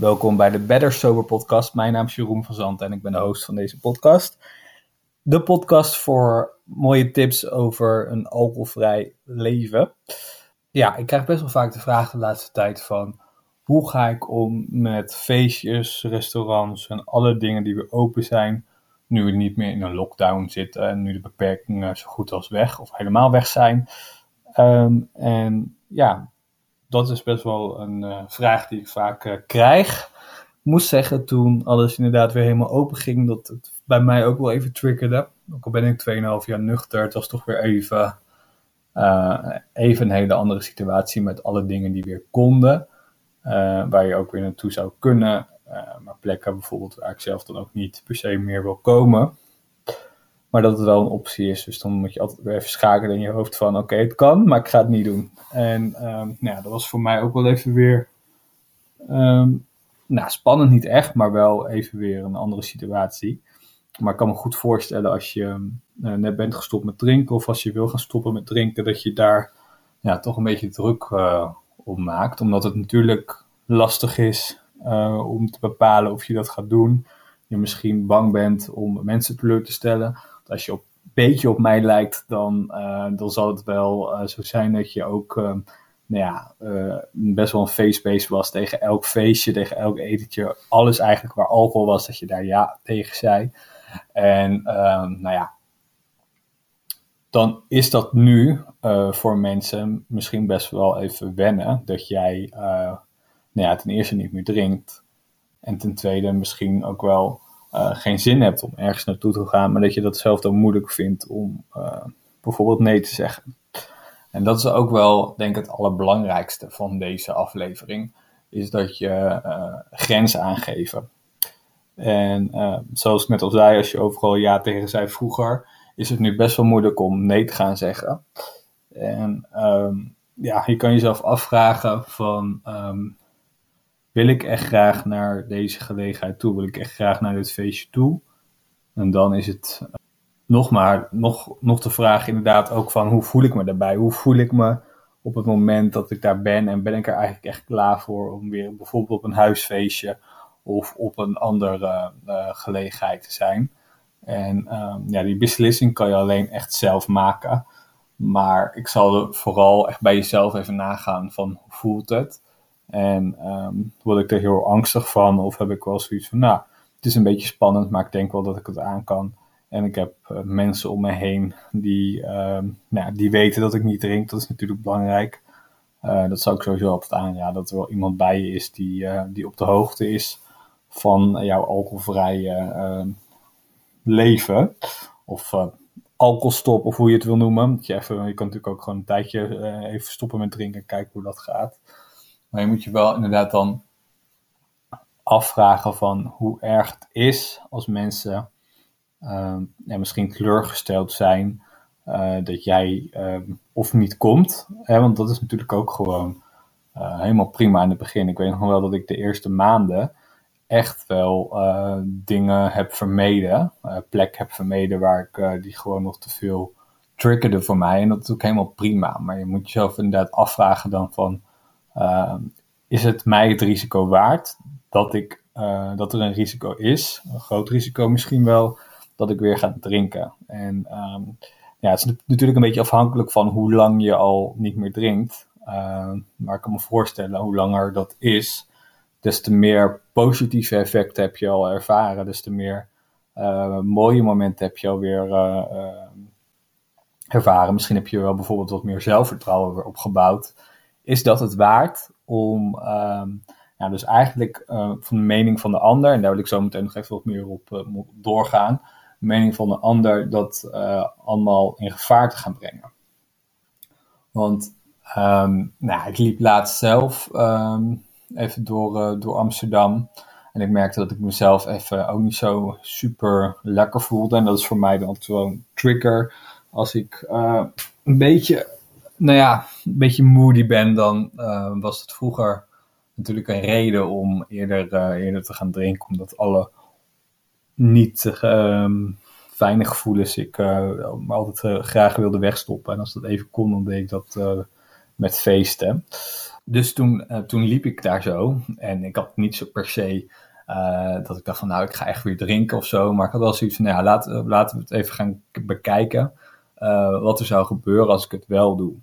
Welkom bij de Better Sober podcast. Mijn naam is Jeroen van Zand en ik ben de host van deze podcast. De podcast voor mooie tips over een alcoholvrij leven. Ja, ik krijg best wel vaak de vraag de laatste tijd van... hoe ga ik om met feestjes, restaurants en alle dingen die weer open zijn... nu we niet meer in een lockdown zitten en nu de beperkingen zo goed als weg of helemaal weg zijn... Ehm, en ja, dat is best wel een uh, vraag die ik vaak uh, krijg. Moest zeggen, toen alles inderdaad weer helemaal open ging, dat het bij mij ook wel even triggerde. Ook al ben ik 2,5 jaar nuchter, het was toch weer even, uh, even een hele andere situatie met alle dingen die weer konden. waar je ook weer naartoe zou kunnen. maar plekken bijvoorbeeld waar ik zelf dan ook niet per se meer wil komen. Maar dat het wel een optie is. Dus dan moet je altijd weer even schakelen in je hoofd van oké, het kan, maar ik ga het niet doen. En um, nou ja, dat was voor mij ook wel even weer um, nou, spannend niet echt, maar wel even weer een andere situatie. Maar ik kan me goed voorstellen als je uh, net bent gestopt met drinken of als je wil gaan stoppen met drinken, dat je daar ja, toch een beetje druk uh, op maakt. Omdat het natuurlijk lastig is uh, om te bepalen of je dat gaat doen. Je misschien bang bent om mensen teleur te stellen als je een beetje op mij lijkt, dan, uh, dan zal het wel uh, zo zijn dat je ook uh, nou ja, best wel een facebase was tegen elk feestje, tegen elk etentje. Alles eigenlijk waar alcohol was, dat je daar ja tegen zei. En ehm, nou ja, dan is dat nu voor mensen misschien best wel even wennen. Dat jij nou ja, ten eerste niet meer drinkt. En ten tweede misschien ook wel uh, geen zin hebt om ergens naartoe te gaan, maar dat je dat zelf dan moeilijk vindt om uh, bijvoorbeeld nee te zeggen. En dat is ook wel, denk ik, het allerbelangrijkste van deze aflevering, is dat je uh, grenzen aangeven. En zoals ik net al zei, als je overal ja tegen zei vroeger, is het nu best wel moeilijk om nee te gaan zeggen. En um, ja, je kan jezelf afvragen van um, wil ik echt graag naar deze gelegenheid toe? Wil ik echt graag naar dit feestje toe? En dan is het uh, nog maar nog, nog de vraag inderdaad ook van hoe voel ik me daarbij? Hoe voel ik me op het moment dat ik daar ben? En ben ik er eigenlijk echt klaar voor om weer bijvoorbeeld op een huisfeestje of op een andere uh, gelegenheid te zijn? En uh, ja, die beslissing kan je alleen echt zelf maken. Maar ik zal er vooral echt bij jezelf even nagaan van hoe voelt het? En um, word ik er heel angstig van? Of heb ik wel zoiets van, nou, het is een beetje spannend, maar ik denk wel dat ik het aan kan. En ik heb uh, mensen om me heen die, um, nou, die weten dat ik niet drink. Dat is natuurlijk belangrijk. Uh, dat zou ik sowieso altijd aanraden. Dat er wel iemand bij je is die, uh, die op de hoogte is van jouw alcoholvrije uh, leven. Of alcoholstop, of hoe je het wil noemen. Je, even, je kan natuurlijk ook gewoon een tijdje even stoppen met drinken en kijken hoe dat gaat. Maar je moet je wel inderdaad dan afvragen van hoe erg het is als mensen ja, misschien teleurgesteld zijn uh, dat jij uh, of niet komt. Hè, want dat is natuurlijk ook gewoon eh, helemaal prima in het begin. Ik weet nog wel dat ik de eerste maanden echt wel dingen heb vermeden. plek heb vermeden waar ik die gewoon nog te veel triggerde voor mij. En dat is ook helemaal prima. Maar je moet jezelf inderdaad afvragen dan van uh, is het mij het risico waard dat, ik, uh, dat er een risico is, een groot risico misschien wel, dat ik weer ga drinken. En um, ja, het is natuurlijk een beetje afhankelijk van hoe lang je al niet meer drinkt. Uh, maar ik kan me voorstellen, hoe langer dat is, des te meer positieve effecten heb je al ervaren, des te meer uh, mooie momenten heb je alweer uh, ervaren. Misschien heb je wel bijvoorbeeld wat meer zelfvertrouwen weer opgebouwd is dat het waard om, ja, dus eigenlijk uh, van de mening van de ander, en daar wil ik zo meteen nog even wat meer op uh, doorgaan, de mening van de ander dat uh, allemaal in gevaar te gaan brengen. Want um, nou, ik liep laatst zelf um, even door, door Amsterdam. En ik merkte dat ik mezelf even ook niet zo super lekker voelde. En dat is voor mij dan gewoon trigger. Als ik een beetje nou ja, een beetje moody ben, dan uh, was het vroeger natuurlijk een reden om eerder, uh, eerder te gaan drinken. Omdat alle niet uh, fijne gevoelens ik uh, altijd graag wilde wegstoppen. En als dat even kon, dan deed ik dat met feesten. dus toen, toen liep ik daar zo. En ik had niet zo per se dat ik dacht van nou, ik ga echt weer drinken of zo. Maar ik had wel zoiets van, nou laten, laten we het even gaan bekijken. wat er zou gebeuren als ik het wel doe.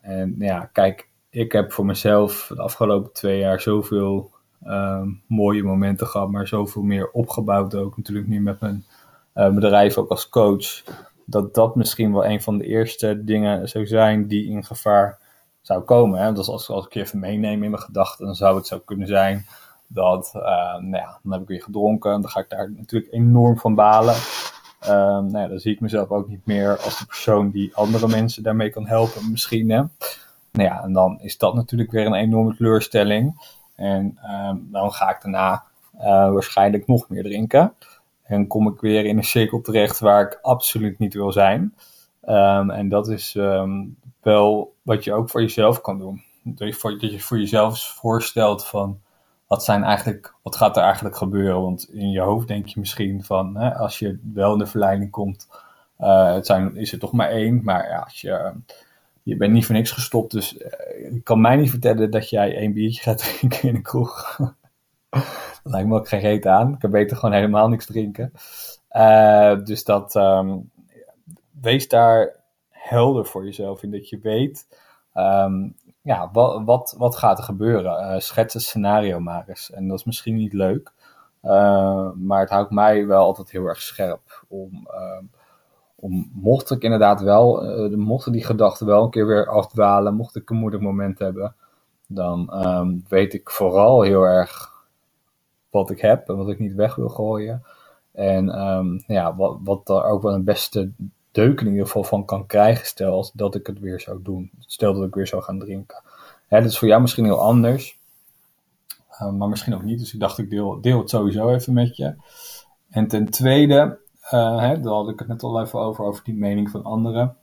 En ja, kijk, ik heb voor mezelf de afgelopen twee jaar zoveel Ehm, mooie momenten gehad, maar zoveel meer opgebouwd ook. Natuurlijk nu met mijn uh, bedrijf ook als coach. Dat dat misschien wel een van de eerste dingen zou zijn die in gevaar zou komen. Hè? Dus als, ik je even meeneem in mijn gedachten, dan zou het zo kunnen zijn dat, uh, nou ja, dan heb ik weer gedronken. Dan ga ik daar natuurlijk enorm van balen. Uh, nou ja, dan zie ik mezelf ook niet meer als de persoon die andere mensen daarmee kan helpen, misschien. Hè? Nou ja, en dan is dat natuurlijk weer een enorme teleurstelling. En ehm, dan ga ik daarna eh, waarschijnlijk nog meer drinken. En kom ik weer in een cirkel terecht waar ik absoluut niet wil zijn. Ehm, en dat is ehm, wel wat je ook voor jezelf kan doen. Dat je voor jezelf voorstelt van wat, zijn eigenlijk, wat gaat er eigenlijk gebeuren? Want in je hoofd denk je misschien van hè, als je wel in de verleiding komt, uh, het zijn, is er toch maar één. Maar ja, als je je bent niet voor niks gestopt, dus uh, je kan mij niet vertellen dat jij één biertje gaat drinken in een kroeg. dat lijkt me ook geen reet aan. Ik kan beter gewoon helemaal niks drinken. Uh, dus dat, um, wees daar helder voor jezelf in dat je weet, um, ja, wat, wat, wat gaat er gebeuren? Uh, schets een scenario maar. En dat is misschien niet leuk, maar het houdt mij wel altijd heel erg scherp om om, mocht ik inderdaad wel, uh, mochten die gedachten wel een keer weer afdwalen, mocht ik een moeilijk moment hebben, dan um, weet ik vooral heel erg wat ik heb en wat ik niet weg wil gooien. En um, ja, wat, wat er ook wel een beste deuk in ieder geval van kan krijgen, stel dat ik het weer zou doen. Stel dat ik weer zou gaan drinken. Dat is voor jou misschien heel anders, uh, maar misschien ook niet. Dus ik dacht, ik deel, deel het sowieso even met je. En ten tweede, uh, hè, daar had ik het net al even over, over die mening van anderen.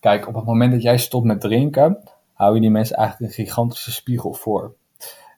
Kijk, op het moment dat jij stopt met drinken, hou je die mensen eigenlijk een gigantische spiegel voor.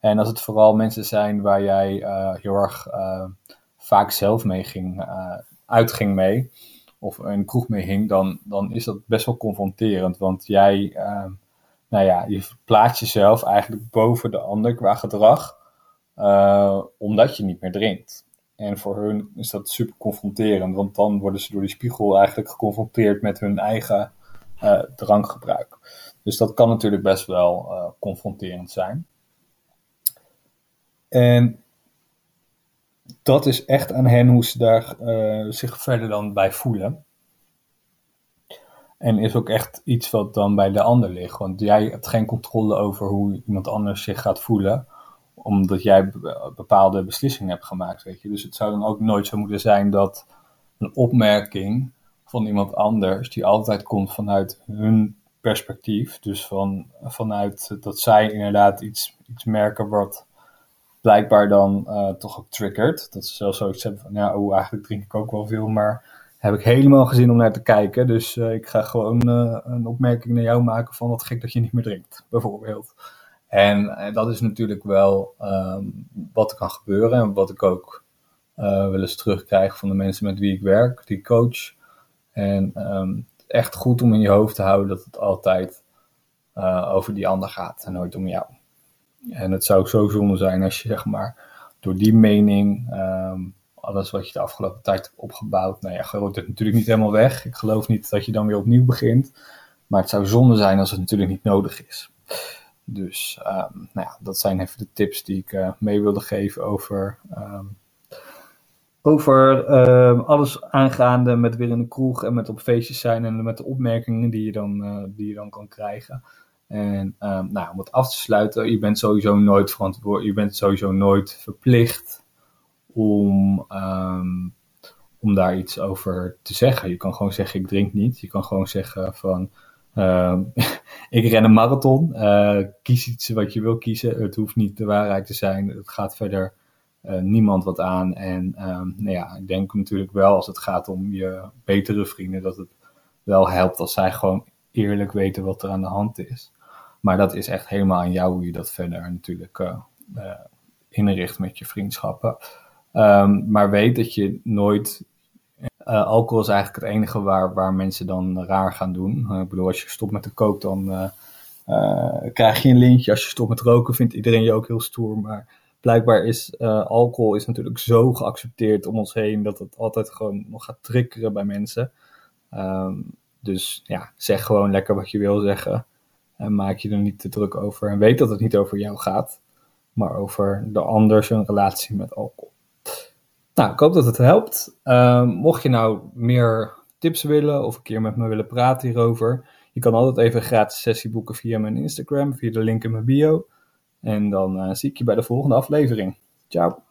En als het vooral mensen zijn waar jij uh, heel erg vaak zelf mee ging, uitging mee, of een kroeg mee hing, dan, dan is dat best wel confronterend. Want jij, nou ja, je plaatst jezelf eigenlijk boven de ander qua gedrag, omdat je niet meer drinkt. En voor hun is dat super confronterend, want dan worden ze door die spiegel eigenlijk geconfronteerd met hun eigen uh, drankgebruik. Dus dat kan natuurlijk best wel uh, confronterend zijn. En dat is echt aan hen hoe ze daar uh, zich verder dan bij voelen. En is ook echt iets wat dan bij de ander ligt. Want jij hebt geen controle over hoe iemand anders zich gaat voelen omdat jij bepaalde beslissingen hebt gemaakt, weet je. Dus het zou dan ook nooit zo moeten zijn dat een opmerking van iemand anders, die altijd komt vanuit hun perspectief, dus van, vanuit dat zij inderdaad iets, iets merken wat blijkbaar dan uh, toch ook triggert. Dat ze zelfs zoiets hebben van, ja, oh, eigenlijk drink ik ook wel veel, maar heb ik helemaal gezien om naar te kijken. Dus uh, ik ga gewoon uh, een opmerking naar jou maken van wat gek dat je niet meer drinkt, bijvoorbeeld. En, dat is natuurlijk wel um, wat er kan gebeuren en wat ik ook wel eens terugkrijg van de mensen met wie ik werk, die coach. En um, echt goed om in je hoofd te houden dat het altijd over die ander gaat en nooit om jou. En het zou zo zonde zijn als je zeg maar door die mening, um, alles wat je de afgelopen tijd hebt opgebouwd, nou ja, gooit het natuurlijk niet helemaal weg. Ik geloof niet dat je dan weer opnieuw begint. Maar het zou zonde zijn als het natuurlijk niet nodig is. Dus um, nou ja, dat zijn even de tips die ik uh, mee wilde geven over, um, over alles aangaande met weer in de kroeg en met op feestjes zijn en met de opmerkingen die je dan, uh, die je dan kan krijgen. En nou, om het af te sluiten, je bent sowieso nooit verantwoordelijk, je bent sowieso nooit verplicht om, om daar iets over te zeggen. Je kan gewoon zeggen, ik drink niet. Je kan gewoon zeggen van, uh, ik ren een marathon. Uh, kies iets wat je wil kiezen. Het hoeft niet de waarheid te zijn. Het gaat verder uh, niemand wat aan. En nou ja, ik denk natuurlijk wel als het gaat om je betere vrienden, dat het wel helpt als zij gewoon eerlijk weten wat er aan de hand is. Maar dat is echt helemaal aan jou hoe je dat verder natuurlijk uh, inricht met je vriendschappen. Um, maar weet dat je nooit uh, alcohol is eigenlijk het enige waar, waar mensen dan raar gaan doen. Ik bedoel, als je stopt met de kook, dan krijg je een lintje als je stopt met roken, vindt iedereen je ook heel stoer. Maar blijkbaar is alcohol is natuurlijk zo geaccepteerd om ons heen dat het altijd gewoon nog gaat triggeren bij mensen. Ehm, dus ja, zeg gewoon lekker wat je wil zeggen. En maak je er niet te druk over. En weet dat het niet over jou gaat, maar over de ander zijn relatie met alcohol. Nou, ik hoop dat het helpt. Ehm, mocht je nou meer tips willen of een keer met me willen praten hierover, je kan altijd even een gratis sessie boeken via mijn Instagram, via de link in mijn bio. En dan uh, zie ik je bij de volgende aflevering. Ciao.